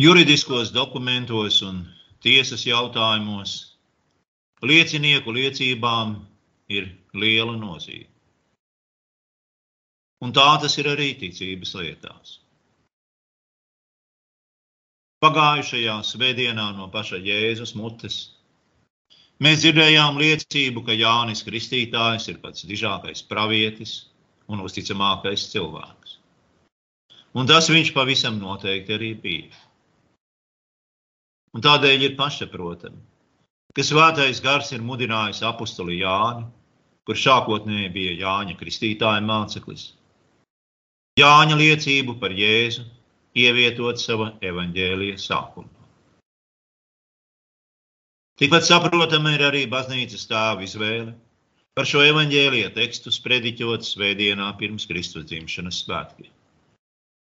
Juridiskos dokumentos un tiesas jautājumos liecinieku liecībām ir liela nozīme. Un tā tas ir arī ticības lietās. Pagājušajā svētdienā no paša Jēzus mutes mēs dzirdējām liecību, ka Jānis Kristītājs ir pats dižākais pravietis un uzticamākais cilvēks. Un tas viņš pavisam noteikti arī bija. Un tādēļ ir pašsaprotami, ka svētais gars ir mudinājis apakstuli Jāni, kurš sākotnēji bija Jāņa Kristītāja māceklis. Jāņa liecību par Jēzu ievietot sava evaņģēlija sākumā. Tikpat saprotama ir arī baznīcas tēva izvēle par šo evaņģēlija tekstu sprediķot svētdienā pirms Kristus dzimšanas svētkiem.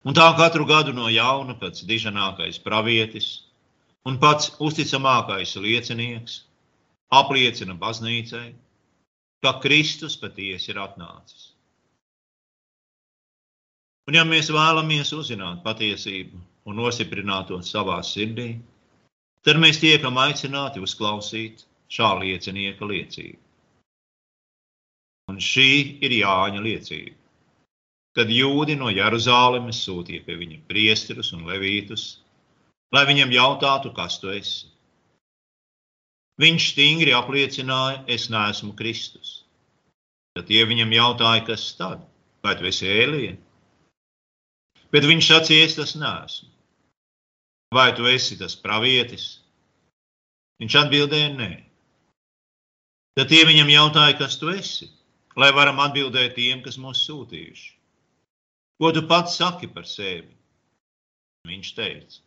Un tā katru gadu no jauna pats diženākais pravietis un pats uzticamākais liecinieks apliecina baznīcai, ka Kristus patiesi ir atnācis. Un ja mēs vēlamies uzzināt patiesību un nostiprināt to savā sirdī, tad mēs tiekam aicināti uzklausīt šā liecinieka liecību. Un šī ir Jāņa liecība. Kad jūdi no Jeruzalemes sūtīja pie viņa priesterus un levītus, lai viņam jautātu, kas tu esi. Viņš stingri apliecināja, es neesmu Kristus. Tad tie viņam jautāja, kas tad? Vai tu esi Ēlija? Bet viņš sacīja, es tas neesmu. Vai tu esi tas pravietis? Viņš atbildēja, nē. Tad tie viņam jautāja, kas tu esi, lai varam atbildēt tiem, kas mūs sūtījuši. Ko tu pats saki par sevi? Viņš teica,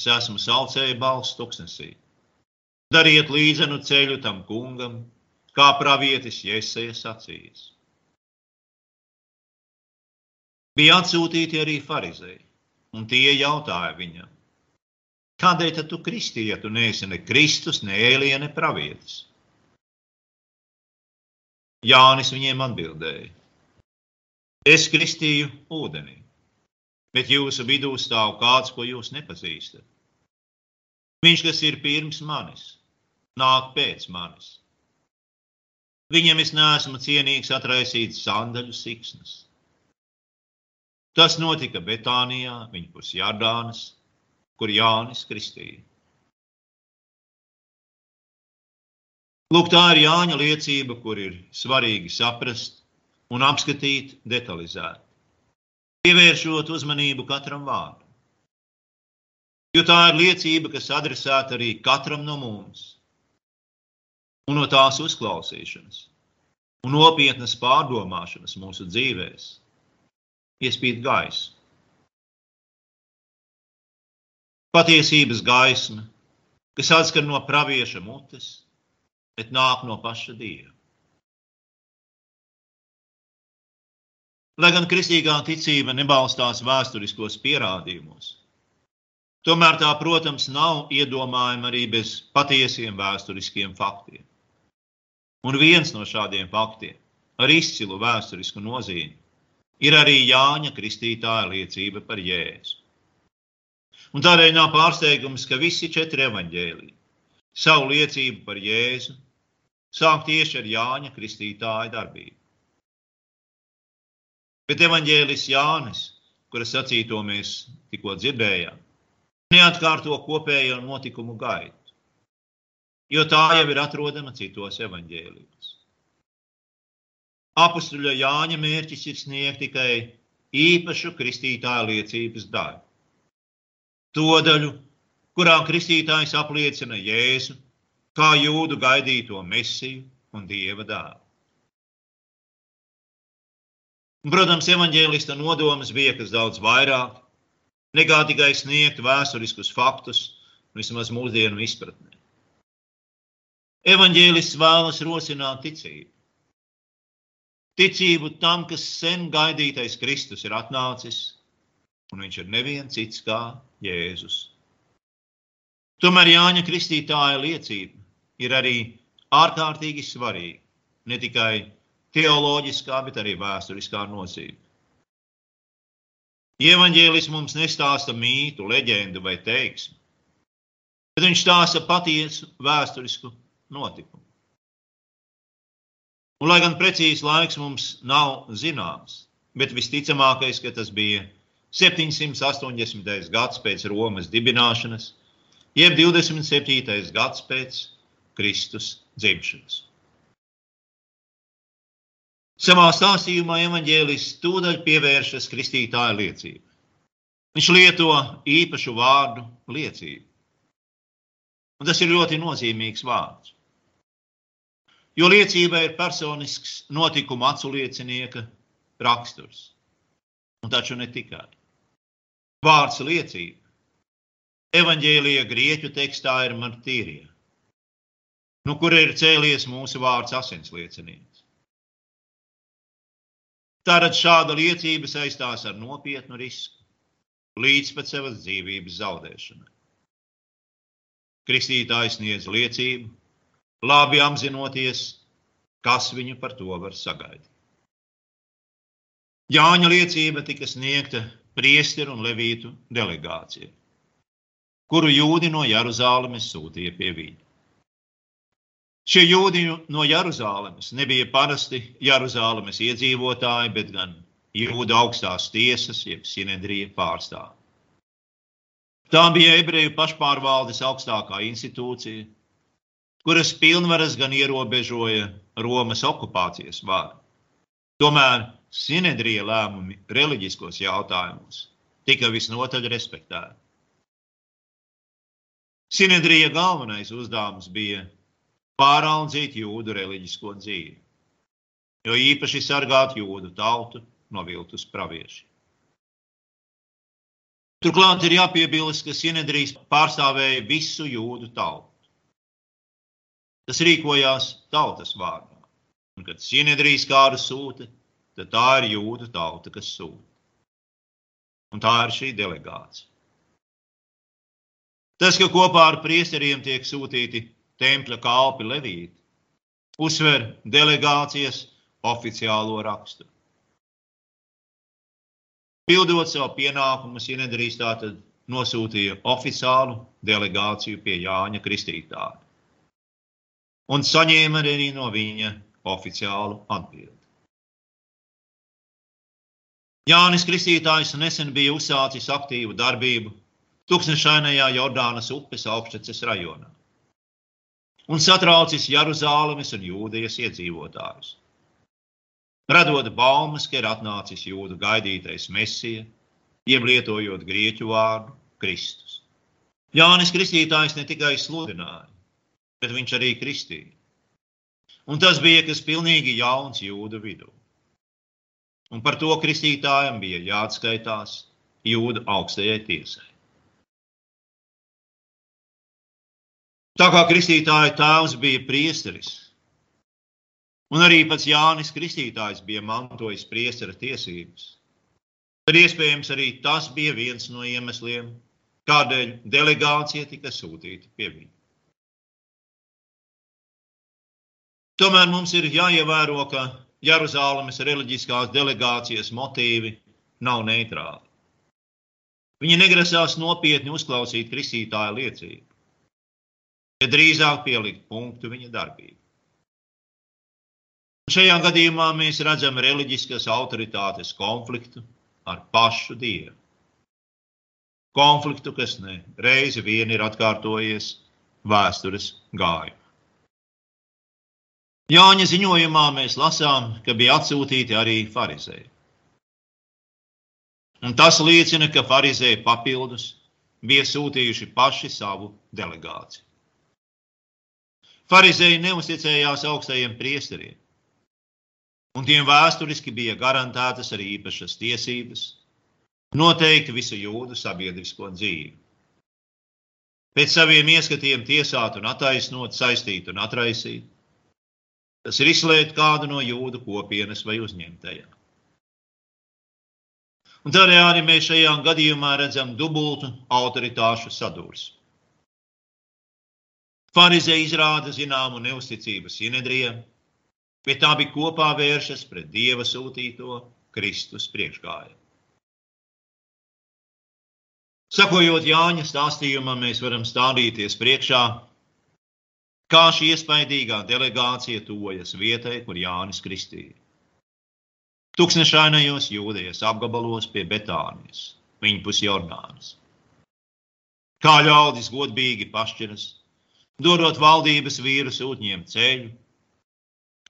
es esmu saucēja balss tuksnesī. Dariet līdzenu ceļu tam kungam, kā pravietis Jēzeja sacījis. Bija atsūtīti arī farizēji, un tie jautāja viņam, kādēļ tad tu kristīji, ja tu neesi ne Kristus, ne Ēlija, ne pravietis? Jānis viņiem atbildēja: Es kristīju ūdenī, bet jūsu vidū stāv kāds, ko jūs nepazīstat. Viņš, kas ir pirms manis, nāk pēc manis. Viņam es neesmu cienīgs atraisīt sandaļu siksnas. Tas notika Betānijā, viņa pus Jardānas, kur Jānis kristīja. Lūk, tā ir Jāņa liecība, kur ir svarīgi saprast un apskatīt detalizēti, pievēršot uzmanību katram vārdam. Jo tā ir liecība, kas adresēta arī katram no mums, un no tās uzklausīšanas un nopietnas pārdomāšanas mūsu dzīvēm iespīt gaisu. Patiesības gaisma, kas atskan no pravieša mutes, bet nāk no paša Dieva. Lai gan kristīgā ticība nebalstās vēsturiskos pierādījumos, tomēr tā, protams, nav iedomājama arī bez patiesiem vēsturiskiem faktiem. Un viens no šādiem faktiem ar izcilu vēsturisku nozīmi ir arī Jāņa Kristītāja liecība par Jēzu. Un tādēļ nav pārsteigums, ka visi četri evaņģēliji savu liecību par Jēzu sāk tieši ar Jāņa Kristītāja darbību. Bet evaņģēlis Jānis, kura sacīto mēs tikko dzirdējām, neatkārto kopējo notikumu gaitu, jo tā jau ir atrodama citos evaņģēlijos. Apustuļa Jāņa mērķis ir sniegt tikai īpašu kristītāja liecības daļu. To daļu, kurā kristītājs apliecina Jēzu kā jūdu gaidīto mesiju un dieva dēlu. Protams, evanģēlista nodoms bija kas daudz vairāk nekā tikai sniegt vēsturiskus faktus, vismaz mūsdienu izpratnē. Evanģēlists vēlas rosināt ticību ticību tam, ka sen gaidītais Kristus ir atnācis, un viņš ir neviens cits kā Jēzus. Tomēr Jāņa Kristītāja liecība ir arī ārkārtīgi svarīga, ne tikai teoloģiskā, bet arī vēsturiskā nozīme. Evanģēlis mums nestāsta mītu, leģendu vai teiksmi, bet viņš stāsta patiesu vēsturisku notikumu. Un, lai gan precīzi laiks mums nav zināms, bet visticamākais, ka tas bija 780. gads pēc Romas dibināšanas, jeb 27. gads pēc Kristus dzimšanas. Savā stāstījumā evanģēlis tūdaļ pievēršas kristītāja liecībai. Viņš lieto īpašu vārdu liecību. Un tas ir ļoti nozīmīgs vārds. Jo liecība ir personisks notikuma aculiecinieka raksturs. Un taču ne tikai. Vārds liecība. Evanģēlija grieķu tekstā ir martīrija, nu, kur ir cēlies mūsu vārds asinsliecinieks. Tātad šāda liecība saistās ar nopietnu risku, līdz pat savas dzīvības zaudēšanai. Kristītājs sniedz liecību, labi apzinoties, kas viņu par to var sagaidīt. Jāņa liecība tika sniegta priesteru un levītu delegācijai, kuru jūdi no Jeruzālēmes sūtīja pie viņa. Šie jūdi no Jeruzalemes nebija parasti Jeruzalemes iedzīvotāji, bet gan jūda augstās tiesas, jeb sinedrija pārstāvji. Tā bija ebreju pašpārvaldes augstākā institūcija, kuras pilnvaras gan ierobežoja Romas okupācijas varu. Tomēr sinedrija lēmumi reliģiskos jautājumos tika visnotaļ respektēti. Sinedrija galvenais uzdevums bija pāraudzīt jūdu reliģisko dzīvi, jo īpaši sargāt jūdu tautu no viltus pravieši. Turklāt ir jāpiebilst, ka Sinedrijs pārstāvēja visu jūdu tautu. Tas rīkojās tautas vārdā. Un, kad Sinedrijs kādu sūta, tad tā ir jūdu tauta, kas sūta. Un tā ir šī delegācija. Tas, ka kopā ar priesteriem tiek sūtīti tempļa kalpi Levīti, uzsver delegācijas oficiālo raksturu. Pildot savu pienākumu, Sinedrīs tātad nosūtīja oficiālu delegāciju pie Jāņa Kristītāja un saņēma arī no viņa oficiālu atbildi. Jānis Kristītājs nesen bija uzsācis aktīvu darbību Tuksnešainajā Jordānas upes augšteces rajonā un satraucis Jeruzālēmas un Jūdejas iedzīvotājus. Radot baumas, ka ir atnācis jūdu gaidītais mesija, jeb lietojot grieķu vārdu Kristus. Jānis Kristītājs ne tikai sludināja, bet viņš arī kristīja. Un tas bija kas pilnīgi jauns jūdu vidū. Un par to kristītājam bija jāatskaitās jūdu augstajai tiesai. Tā kā kristītāja tēvs bija priesteris, un arī pats Jānis Kristītājs bija mantojis priestera tiesības, tad iespējams arī tas bija viens no iemesliem, kādēļ delegācija tika sūtīta pie viņa. Tomēr mums ir jāievēro, ka Jeruzalemes reliģiskās delegācijas motīvi nav neitrāli. Viņi negrasās nopietni uzklausīt kristītāja liecību bet drīzāk pielikt punktu viņa darbībai. Šajā gadījumā mēs redzam reliģiskas autoritātes konfliktu ar pašu dievu. Konfliktu, kas ne reizi vien ir atkārtojies vēstures gājumā. Jāņa ziņojumā mēs lasām, ka bija atsūtīti arī farizēji. Un tas liecina, ka farizēji papildus bija sūtījuši paši savu delegāciju. Pharizēji neusticējās augstajiem priesteriem, un tiem vēsturiski bija garantētas arī īpašas tiesības noteikti visu jūdu sabiedrisko dzīvi. Pēc saviem ieskatiem tiesāt un attaisnot, saistīt un atraisīt, tas ir izslēgt kādu no jūdu kopienas vai uzņemtajā. Un tādējādi mēs šajā gadījumā redzam dubultu autoritāšu sadursmi. Farizē izrāda zināmu neusticību Sinedrijam, bet tā bija kopā vēršas pret Dieva sūtīto Kristus priekšgājumu. Sakojot Jāņa stāstījumam, mēs varam stādīties priekšā, kā šī iespaidīgā delegācija tuvojas vietai, kur Jānis kristīja. Tuksnešainajos jūdijas apgabalos pie Betānijas, viņa pus Jordānas. Kā ļaudis godīgi pašķiras, dodot valdības vīrus ūtņiem ceļu,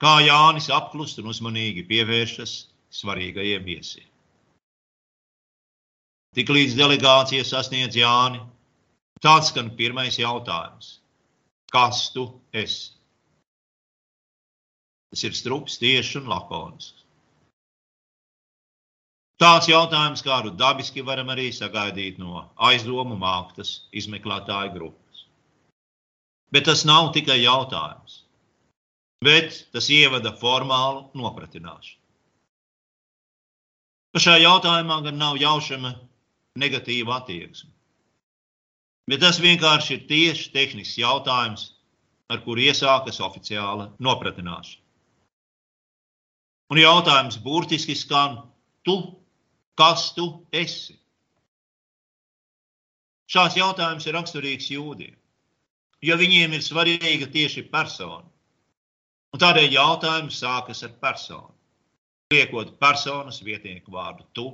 kā Jānis apklust un uzmanīgi pievēršas svarīgajiem viesiem. Tik līdz delegācija sasniedz Jāni, tāds skan pirmais jautājums. Kas tu esi? Tas ir strups, tieši un lakonisks. Tāds jautājums, kādu dabiski varam arī sagaidīt no aizdomu māktas izmeklētāju grupas. Bet tas nav tikai jautājums, bet tas ievada formālu nopratināšanu. Pašā jautājumā gan nav jaušama negatīva attieksme. Bet tas vienkārši ir tieši tehnisks jautājums, ar kuru iesākas oficiāla nopratināšana. Un jautājums burtiski skan: tu, kas tu esi? Šāds jautājums ir raksturīgs jūdiem, jo viņiem ir svarīga tieši persona. Un tādēļ jautājums sākas ar personu. Liekot personas vietnieku vārdu tu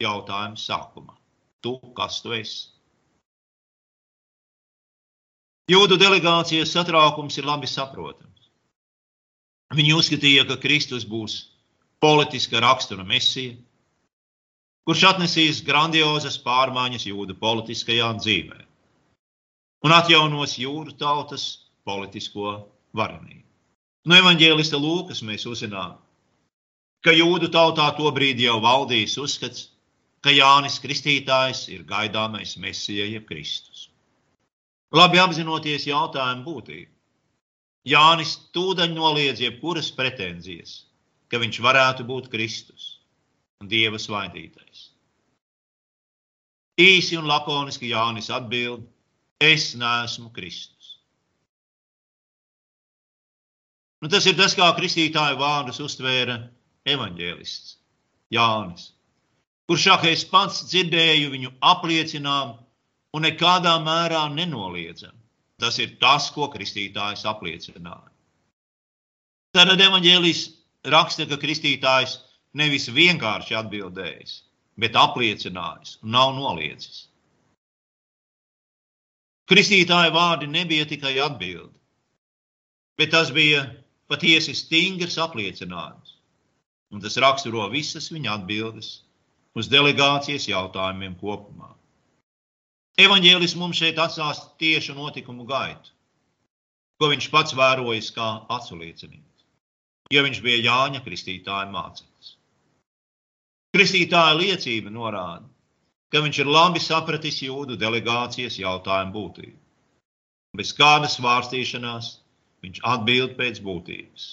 jautājumu sākumā tu, kas tu esi. Jūdu delegācijas satraukums ir labi saprotams. Viņi uzskatīja, ka Kristus būs politiska rakstura mesija, kurš atnesīs grandiozas pārmaiņas jūdu politiskajā dzīvē un atjaunos jūdu tautas politisko varenību. No evaņģēlista Lūkas mēs uzzinām, ka jūdu tautā tobrīd jau valdīs uzskats, ka Jānis Kristītājs ir gaidāmais Mesija, jeb Kristus. Labi apzinoties jautājumu būtību, Jānis tūdaļ noliedz jebkuras pretenzijas, ka viņš varētu būt Kristus un Dieva svaidītais. Īsi un lakoniski Jānis atbild: Es neesmu Kristus. Nu, tas ir tas, kā kristītāju vārdus uztvēra evaņģēlists Jānis kurš saka, es pats dzirdēju viņu apliecinājumu un nekādā mērā nenoliedzam. Tas ir tas, ko kristītājs apliecināja. Tad evanģēlijs raksta, ka kristītājs nevis vienkārši atbildējis, bet apliecinājis un nav noliedzis. Kristītāja vārdi nebija tikai atbildi, bet tas bija patiesi stingrs apliecinājums. Un tas raksturo visas viņa atbildes uz delegācijas jautājumiem kopumā. Evanģēlis mums šeit atstāsta tiešu notikumu gaitu, ko viņš pats vērojis kā aculiecinieks, jo viņš bija Jāņa Kristītāja māceklis. Kristītāja liecība norāda, ka viņš ir labi sapratis jūdu delegācijas jautājumu būtību. Bez kādas vārstīšanās viņš atbild pēc būtības.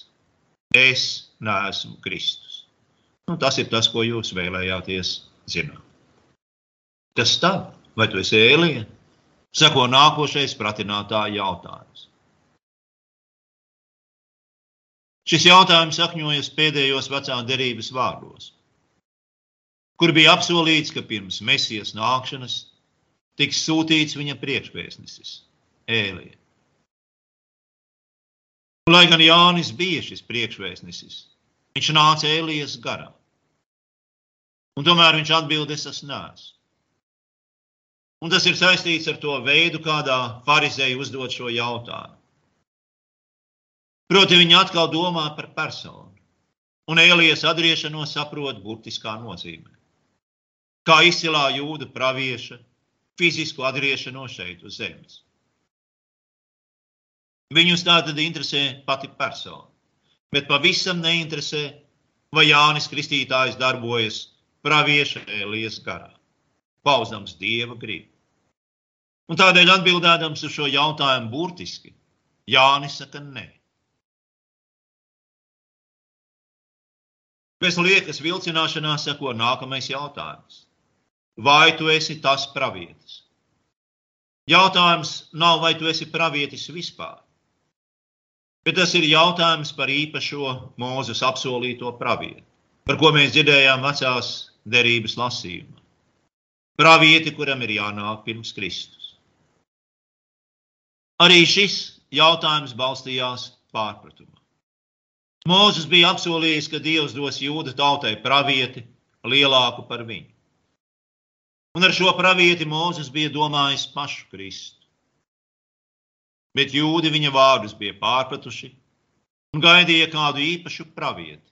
Es neesmu Kristus. Nu, tas ir tas, ko jūs vēlējāties zināt. Kas tad? Vai tu esi ēlija? Sako nākošais pratinātāja jautājums. Šis jautājums sakņojas pēdējos vecā derības vārdos, kur bija apsolīts, ka pirms mesijas nākšanas tiks sūtīts viņa priekšpēcnesis, Ēlija. Lai gan Jānis bija šis priekšpēcnesis, viņš nāca Ēlijas garā. Un tomēr viņš atbildēs, es neesmu. Un tas ir saistīts ar to veidu, kādā farizēji uzdod šo jautājumu. Proti, viņi atkal domā par personu, un Elijas atgriešanos saprot burtiskā nozīmē. Kā izcilā jūda pravieša fizisku atgriešanos šeit uz zemes. Viņus tā tad interesē pati persona, bet pavisam neinteresē, vai Jānis Kristītājs darbojas pravieša Elijas garā, pauzams dieva gribu. Un tādēļ atbildēdams uz šo jautājumu burtiski, Jānis saka nē. Bez liekas vilcināšanās seko nākamais jautājums. Vai tu esi tas pravietis? Jautājums nav, vai tu esi pravietis vispār, bet tas ir jautājums par īpašo Mūzes apsolīto pravieti par ko mēs dzirdējām vecās derības lasījumā. pravieti, kuram ir jānāk pirms Kristus. Arī šis jautājums balstījās pārpratumā. Mūzes bija apsolījis, ka Dievs dos jūda tautai pravieti lielāku par viņu. Un ar šo pravieti Mūzes bija domājis pašu Kristu. Bet jūdi viņa vārdus bija pārpratuši un gaidīja kādu īpašu pravieti,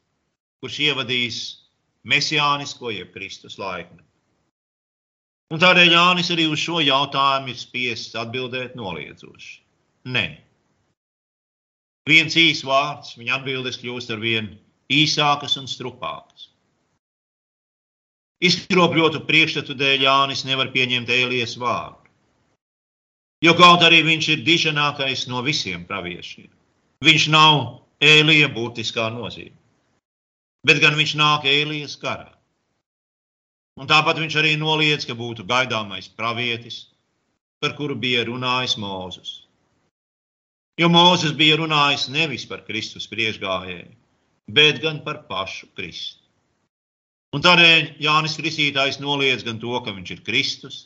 kurš ievadīs mesijānisko jeb Kristus laikmetu. Un tādēļ Jānis arī uz šo jautājumu ir spiests atbildēt noliedzoši. Nē. Viens īsts vārds, viņa atbildes kļūst ar vien īsākas un strupākas. Izkropļotu priekšstatu dēļ Jānis nevar pieņemt Elijas vārdu. Jo kaut arī viņš ir diženākais no visiem praviešiem, viņš nav Elija būtiskā nozīme, bet gan viņš nāk Elijas karā. Un tāpat viņš arī noliedz, ka būtu gaidāmais pravietis, par kuru bija runājis Mūzes. Jo Mūzes bija runājis nevis par Kristus priekšgājēju, bet gan par pašu Kristu. Un tādēļ Jānis Kristītājs noliedz gan to, ka viņš ir Kristus,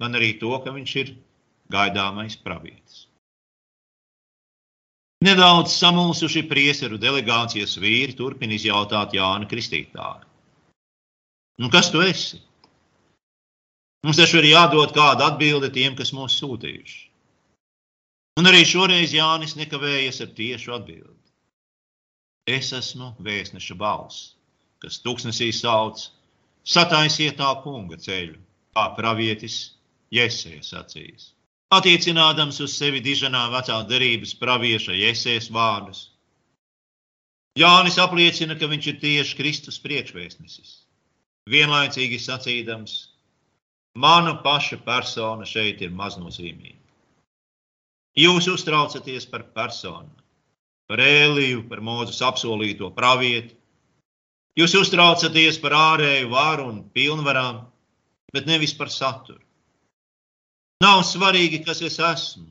gan arī to, ka viņš ir gaidāmais pravietis. Nedaudz samulsuši prieseru delegācijas vīri turpina izjautāt Jāna Kristītāju. Nu, kas tu esi? Mums taču ir jādod kāda atbilde tiem, kas mūs sūtījuši. Un arī šoreiz Jānis nekavējas ar tiešu atbildi. Es esmu vēstneša balss, kas tūkstnesī sauc, sataisiet tā kunga ceļu, kā pravietis Jēzus sacīs. Attiecinādams uz sevi diženā vecā derības pravieša Jēzus vārdus, Jānis apliecina, ka viņš ir tieši Kristus priekšvēstnesis vienlaicīgi sacīdams, mana paša persona šeit ir maznozīmīga. Jūs uztraucaties par personu, par ēliju, par mūzes apsolīto pravieti. Jūs uztraucaties par ārēju varu un pilnvarām, bet nevis par saturu. Nav svarīgi, kas es esmu.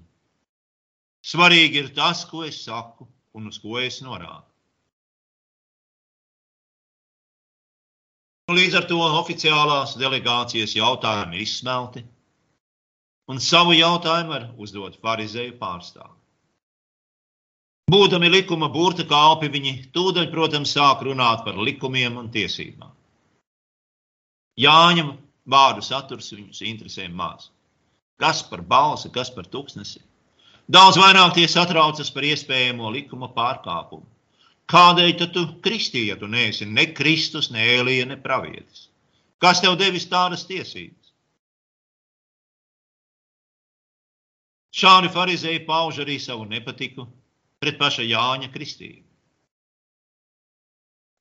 Svarīgi ir tas, ko es saku un uz ko es norādu. Nu, līdz ar to oficiālās delegācijas jautājumi ir izsmelti, un savu jautājumu var uzdot farizēju pārstāvju. Būdami likuma burta kalpi, viņi tūdaļ, protams, sāk runāt par likumiem un tiesībām. Jāņem vārdu saturs viņus interesē maz. Kas par balsi, kas par tūkstnesi. Daudz vairāk tie satraucas par iespējamo likuma pārkāpumu. Kādēļ tad tu kristīji, ja tu neesi ne Kristus, ne Elija, ne pravietis? Kas tev devis tādas tiesības? Šādi farizēji pauž arī savu nepatiku pret paša Jāņa kristību.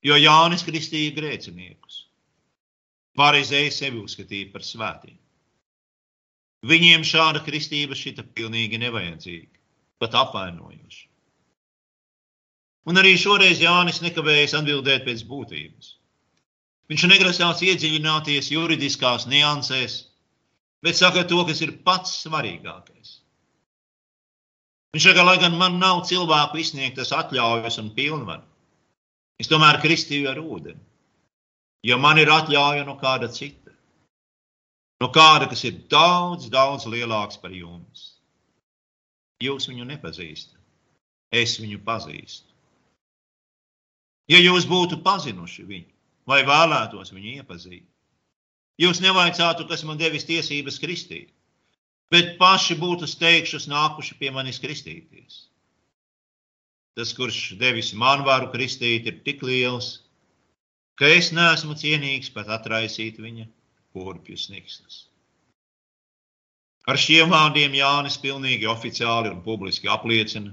Jo Jānis kristīja grēciniekus. Farizēji sevi uzskatīja par svētiem. Viņiem šāda kristība šita pilnīgi nevajadzīga, pat apvainojoša. Un arī šoreiz Jānis nekavējas atbildēt pēc būtības. Viņš negrasās iedziļināties juridiskās niansēs, bet saka to, kas ir pats svarīgākais. Viņš saka, lai gan man nav cilvēku izsniegtas atļaujas un pilnvaru, es tomēr kristīju ar ūdeni, jo man ir atļauja no kāda cita. No kāda, kas ir daudz, daudz lielāks par jums. Jūs viņu nepazīstat, es viņu pazīstu. Ja jūs būtu pazinuši viņu vai vēlētos viņu iepazīt, jūs nevaicātu, kas man devis tiesības kristīt, bet paši būtu steigšus nākuši pie manis kristīties. Tas, kurš devis man varu kristīt, ir tik liels, ka es neesmu cienīgs pat atraisīt viņa kurpju snikstas. Ar šiem vārdiem Jānis pilnīgi oficiāli un publiski apliecina,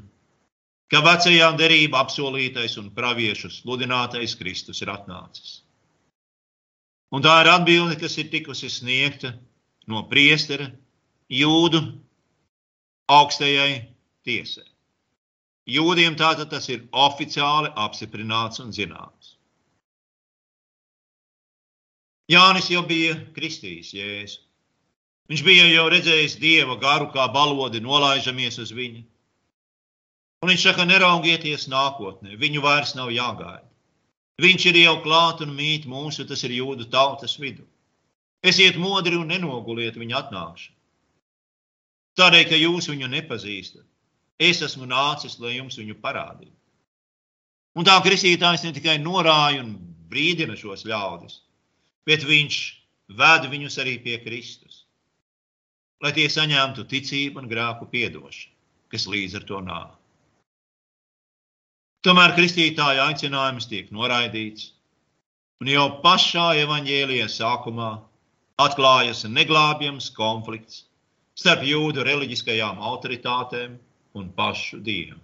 ka vecajā derībā apsolītais un praviešu sludinātais Kristus ir atnācis. Un tā ir atbilde, kas ir tikusi sniegta no priestera jūdu augstajai tiesai. Jūdiem tātad tas ir oficiāli apstiprināts un zināms. Jānis jau bija kristījis Jēzu. Viņš bija jau redzējis Dieva garu, kā balodi nolaižamies uz viņu. Un viņš saka, neraugieties nākotnē, viņu vairs nav jāgaida. Viņš ir jau klāt un mīt mūsu, tas ir jūdu tautas vidū. Esiet modri un nenoguliet viņa atnākšanu. Tādēļ, ka jūs viņu nepazīstat, es esmu nācis, lai jums viņu parādītu. Un tā kristītājs ne tikai norāja un brīdina šos ļaudis, bet viņš ved viņus arī pie Kristus, lai tie saņemtu ticību un grēku piedošanu, kas līdz ar to nāk. Tomēr kristītāja aicinājums tiek noraidīts, un jau pašā evaņģēlijas sākumā atklājas neglābjams konflikts starp jūdu reliģiskajām autoritātēm un pašu dievu.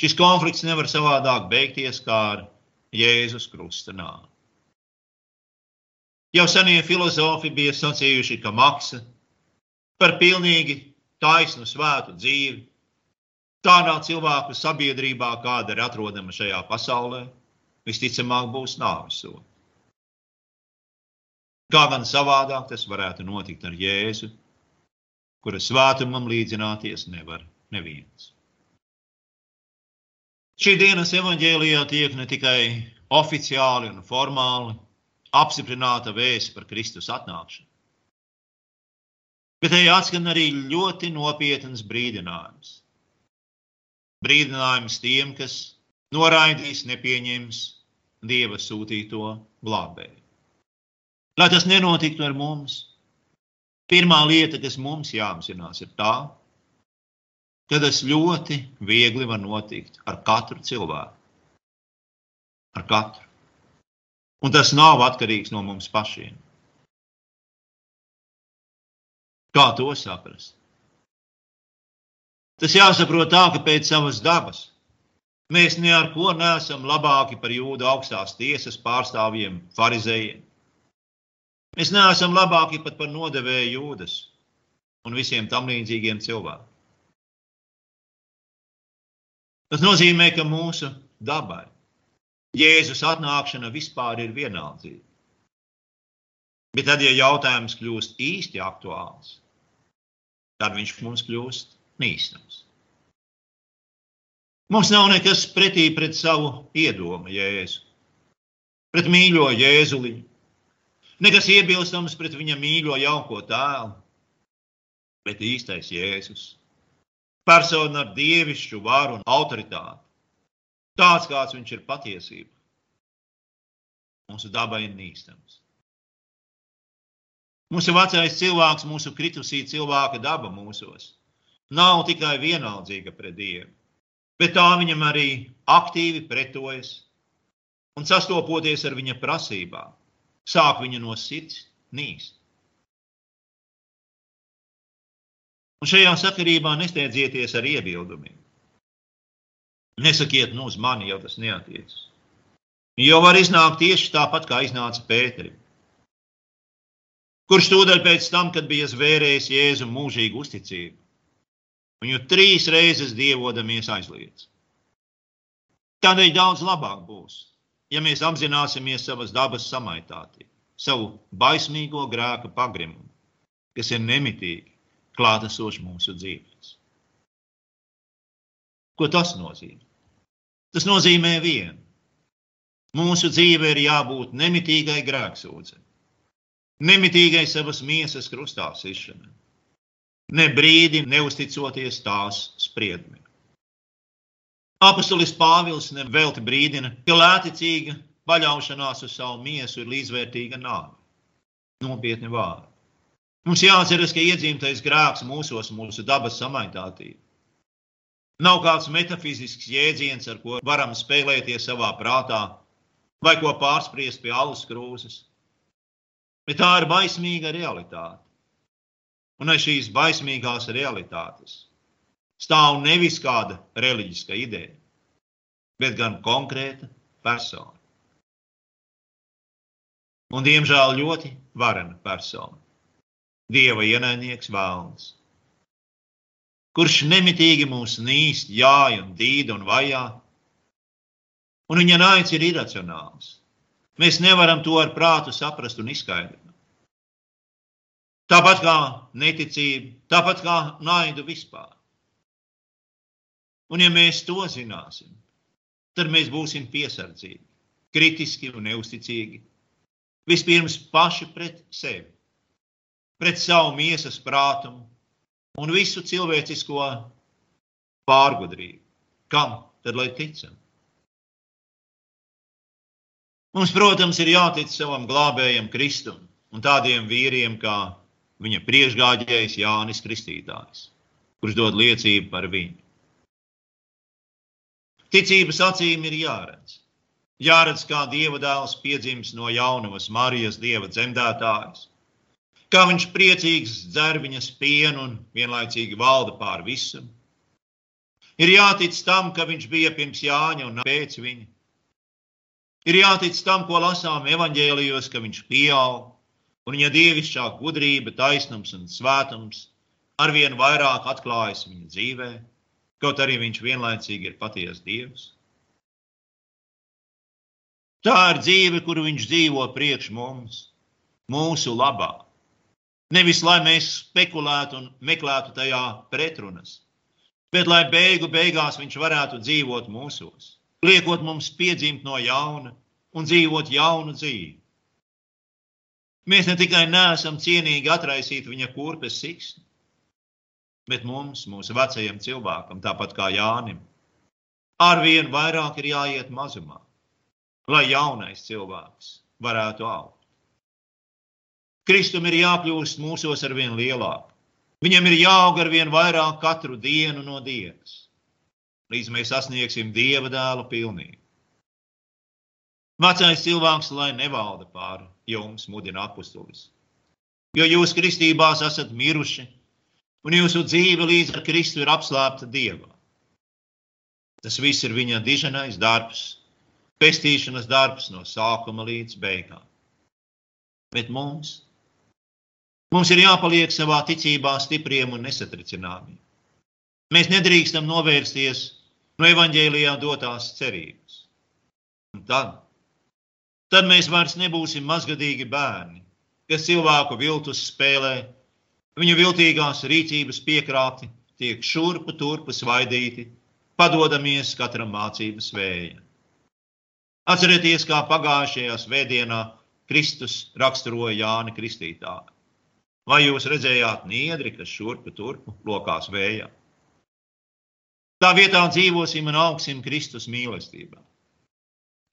Šis konflikts nevar savādāk beigties kā ar Jēzus krusta nāvi. Jau senie filozofi bija sacījuši, ka maksa par pilnīgi taisnu svētu dzīvi tādā cilvēku sabiedrībā, kāda ir atrodama šajā pasaulē, visticamāk būs nāves soda. Kā gan savādāk tas varētu notikt ar Jēzu, kura svētumam līdzināties nevar neviens. Šī dienas evaņģēlijā tiek ne tikai oficiāli un formāli apstiprināta vēsts par Kristus atnākšanu, bet tajā atskan arī ļoti nopietns brīdinājums. Brīdinājums tiem, kas noraidīs, nepieņems Dieva sūtīto glābēju. Lai tas nenotiktu ar mums, pirmā lieta, kas mums jāapzinās, ir tā, ka tas ļoti viegli var notikt ar katru cilvēku. Ar katru. Un tas nav atkarīgs no mums pašiem. Kā to saprast? Tas jāsaprot tā, ka pēc savas dabas mēs ne ar ko neesam labāki par jūdu augstās tiesas pārstāvjiem, farizējiem. Mēs neesam labāki pat par nodevēju jūdas un visiem tam līdzīgiem cilvēkiem. Tas nozīmē, ka mūsu dabai Jēzus atnākšana vispār ir vienaldzīga. Bet tad, ja jautājums kļūst īsti aktuāls, tad viņš mums kļūst nīstams. Mums nav nekas pretī pret savu iedomu Jēzu, pret mīļo Jēzuliņu, Nekas iebilstams pret viņa mīļo jauko tēlu, bet īstais Jēzus. Persona ar dievišķu varu un autoritāti. Tāds, kāds viņš ir patiesība. Mūsu daba ir nīstams. Mūsu vecais cilvēks, mūsu kritusī cilvēka daba mūsos, nav tikai vienaldzīga pret Dievu, bet tā viņam arī aktīvi pretojas un sastopoties ar viņa prasībām sāk viņa no sirds nīst. Un šajā sakarībā nesteidzieties ar iebildumiem. Nesakiet, nu, uz mani jau tas neatiecas. Jo var iznākt tieši tāpat, kā iznāca Pēterim. Kurš tūdaļ pēc tam, kad bija zvērējis Jēzu mūžīgu uzticību, viņu trīs reizes dievodamies aizliedz. Tādēļ daudz labāk būs, ja mēs apzināsimies savas dabas samaitātību, savu baismīgo grēka pagrimumu, kas ir nemitīgi klātesoši mūsu dzīvēs. Ko tas nozīmē? Tas nozīmē vienu. Mūsu dzīve ir jābūt nemitīgai grēksūdzei, nemitīgai savas miesas krustā sišanai, ne brīdi neusticoties tās spriedumiem. Apostolis Pāvils nevelti brīdina, ka lēticīga paļaušanās uz savu miesu ir līdzvērtīga nāve. Nopietni vārdi. Mums jāatceras, ka iedzimtais grēks mūsos, mūsu dabas samaitātība. Nav kāds metafizisks jēdziens, ar ko varam spēlēties savā prātā, vai ko pārspriest pie alus krūzes. Bet tā ir baismīga realitāte. Un aiz šīs baismīgās realitātes stāv nevis kāda reliģiska ideja, bet gan konkrēta persona. Un, diemžēl, ļoti varena persona. Dieva ienaidnieks Vēlns, kurš nemitīgi mūs nīst, jāja un dīda un vajā, un viņa naids ir iracionāls. Mēs nevaram to ar prātu saprast un izskaidrot. Tāpat kā neticība, tāpat kā naidu vispār. Un, ja mēs to zināsim, tad mēs būsim piesardzīgi, kritiski un neusticīgi Vispirms paši pret sevi, pret savu miesas prātumu un visu cilvēcisko pārgudrību. Kam tad lai ticam? Mums, protams, ir jātic savam glābējam Kristum un tādiem vīriem kā viņa priekšgājējs Jānis Kristītājs, kurš dod liecību par viņu. Ticības acīm ir jāredz. Jāredz, kā dieva dēls piedzimis no jaunavas Marijas dieva dzemdētājas, kā viņš priecīgs dzer viņas pienu un vienlaicīgi valda pār visu. Ir jātic tam, ka viņš bija pirms Jāņa un pēc viņa. Ir jātic tam, ko lasām evaņģēlijos, ka viņš pieaug, un viņa dievišķā gudrība, taisnums un svētums arvien vairāk atklājas viņa dzīvē, kaut arī viņš vienlaicīgi ir patiesa dievs. Tā ir dzīve, kuru viņš dzīvo priekš mums, mūsu labā. Nevis lai mēs spekulētu un meklētu tajā pretrunas, bet lai beigu beigās viņš varētu dzīvot mūsos liekot mums piedzimt no jauna un dzīvot jaunu dzīvi. Mēs ne tikai neesam cienīgi atraisīt viņa kurpes siksnu, bet mums, mūsu vecajam cilvēkam, tāpat kā Jānim, arvien vairāk ir jāiet mazumā, lai jaunais cilvēks varētu augt. Kristum ir jākļūst mūsos ar vien lielāk. Viņam ir jāaug ar vien vairāk katru dienu no dienas līdz mēs sasniegsim dieva dēla pilnību. Vecais cilvēks, lai nevalda pāri jums, mudina apustulis. Jo jūs kristībās esat miruši, un jūsu dzīve līdz ar Kristu ir apslēpta Dievā. Tas viss ir viņa diženais darbs, pestīšanas darbs no sākuma līdz beigām. Bet mums, mums ir jāpaliek savā ticībā stipriem un nesatricināmiem. Mēs nedrīkstam novērsties no evaņģēlijā dotās cerības. Un tad, tad mēs vairs nebūsim mazgadīgi bērni, kas cilvēku viltus spēlē, viņu viltīgās rīcības piekrāpti, tiek šurpu turpu svaidīti, padodamies katram mācības vēja. Atcerieties, kā pagājušajā svētdienā Kristus raksturoja Jāni Kristītāju. Vai jūs redzējāt niedri, kas šurpu turpu lokās vējā? Tā vietā dzīvosim un augsim Kristus mīlestībā,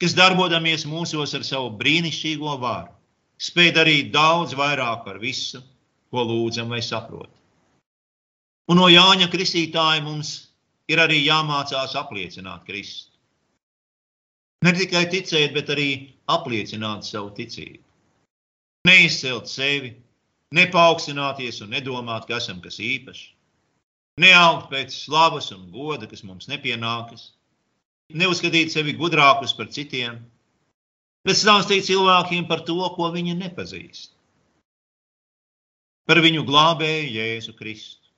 kas darbodamies mūsos ar savu brīnišķīgo vāru, spēj darīt daudz vairāk par visu, ko lūdzam vai saprotam. Un no Jāņa Kristītāja mums ir arī jāmācās apliecināt Kristu. Ne tikai ticēt, bet arī apliecināt savu ticību. Neizcelt sevi, nepaukstināties un nedomāt, ka esam kas īpašs neaugt pēc slavas un goda, kas mums nepienākas, neuzskatīt sevi gudrākus par citiem, bet stāstīt cilvēkiem par to, ko viņi nepazīst. Par viņu glābēju Jēzu Kristu.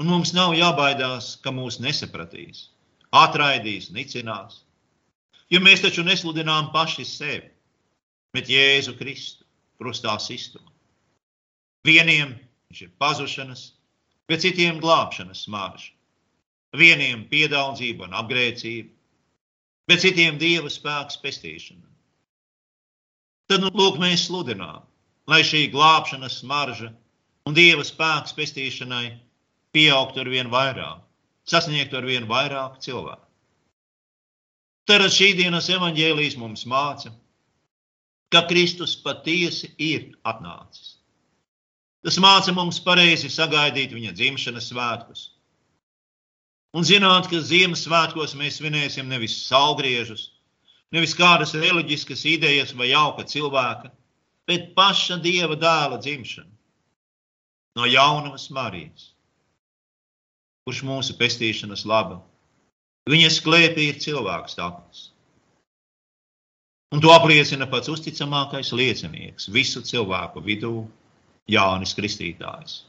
Un mums nav jābaidās, ka mūs nesapratīs, atraidīs, nicinās. Jo mēs taču nesludinām paši sevi, bet Jēzu Kristu krustā sistumā. Vieniem viņš ir pazušanas, bet citiem glābšanas smarža. Vieniem piedaudzība un apgrēcība, bet citiem dieva spēks pestīšana. Tad, nu, lūk, mēs sludinām, lai šī glābšanas smarža un dieva spēks pestīšanai pieaugtu ar vien vairāk, sasniegtu ar vien vairāk cilvēku. Tad šī dienas evaņģēlijas mums māca, ka Kristus patiesi ir atnācis. Tas māca mums pareizi sagaidīt viņa dzimšanas svētkus. Un zināt, ka Ziemassvētkos mēs svinēsim nevis salgriežus, nevis kādas reliģiskas idejas vai jauka cilvēka, bet paša dieva dēla dzimšanu no jaunavas Marijas, kurš mūsu pestīšanas laba. Viņas klēpī ir cilvēks tapis. Un to apliecina pats uzticamākais liecinieks visu cilvēku vidū Jānis Kristītājs.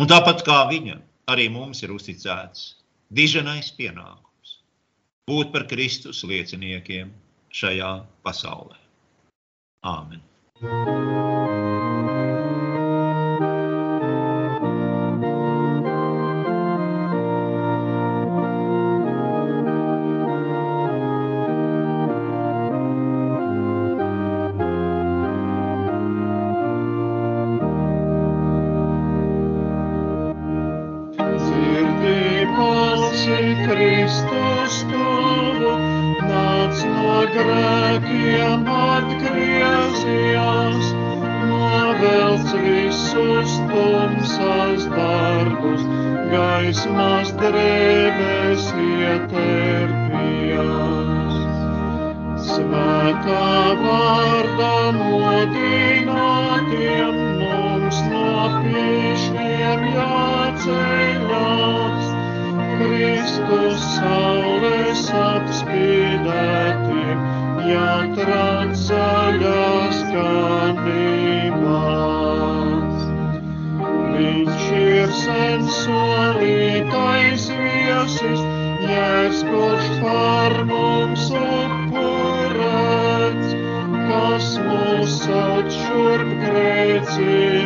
Un tāpat kā viņam, arī mums ir uzticēts diženais pienākums būt par Kristus lieciniekiem šajā pasaulē. Āmen! Música grēkiem atgriezies, novelc visus tumsas darbus, gaismas drēbes ieterpjas. Svētā vārdā modinātiem mums no pīšiem jāceļās. Kristus saules apspīdētiem jātrāc zaļās ganībās. Viņš ir sen solītais viesis, jēs kurš par mums upurēts, kas mūs sauc šurp grēcinieki,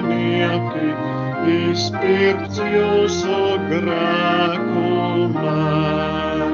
izpirkt jūsu grēku man.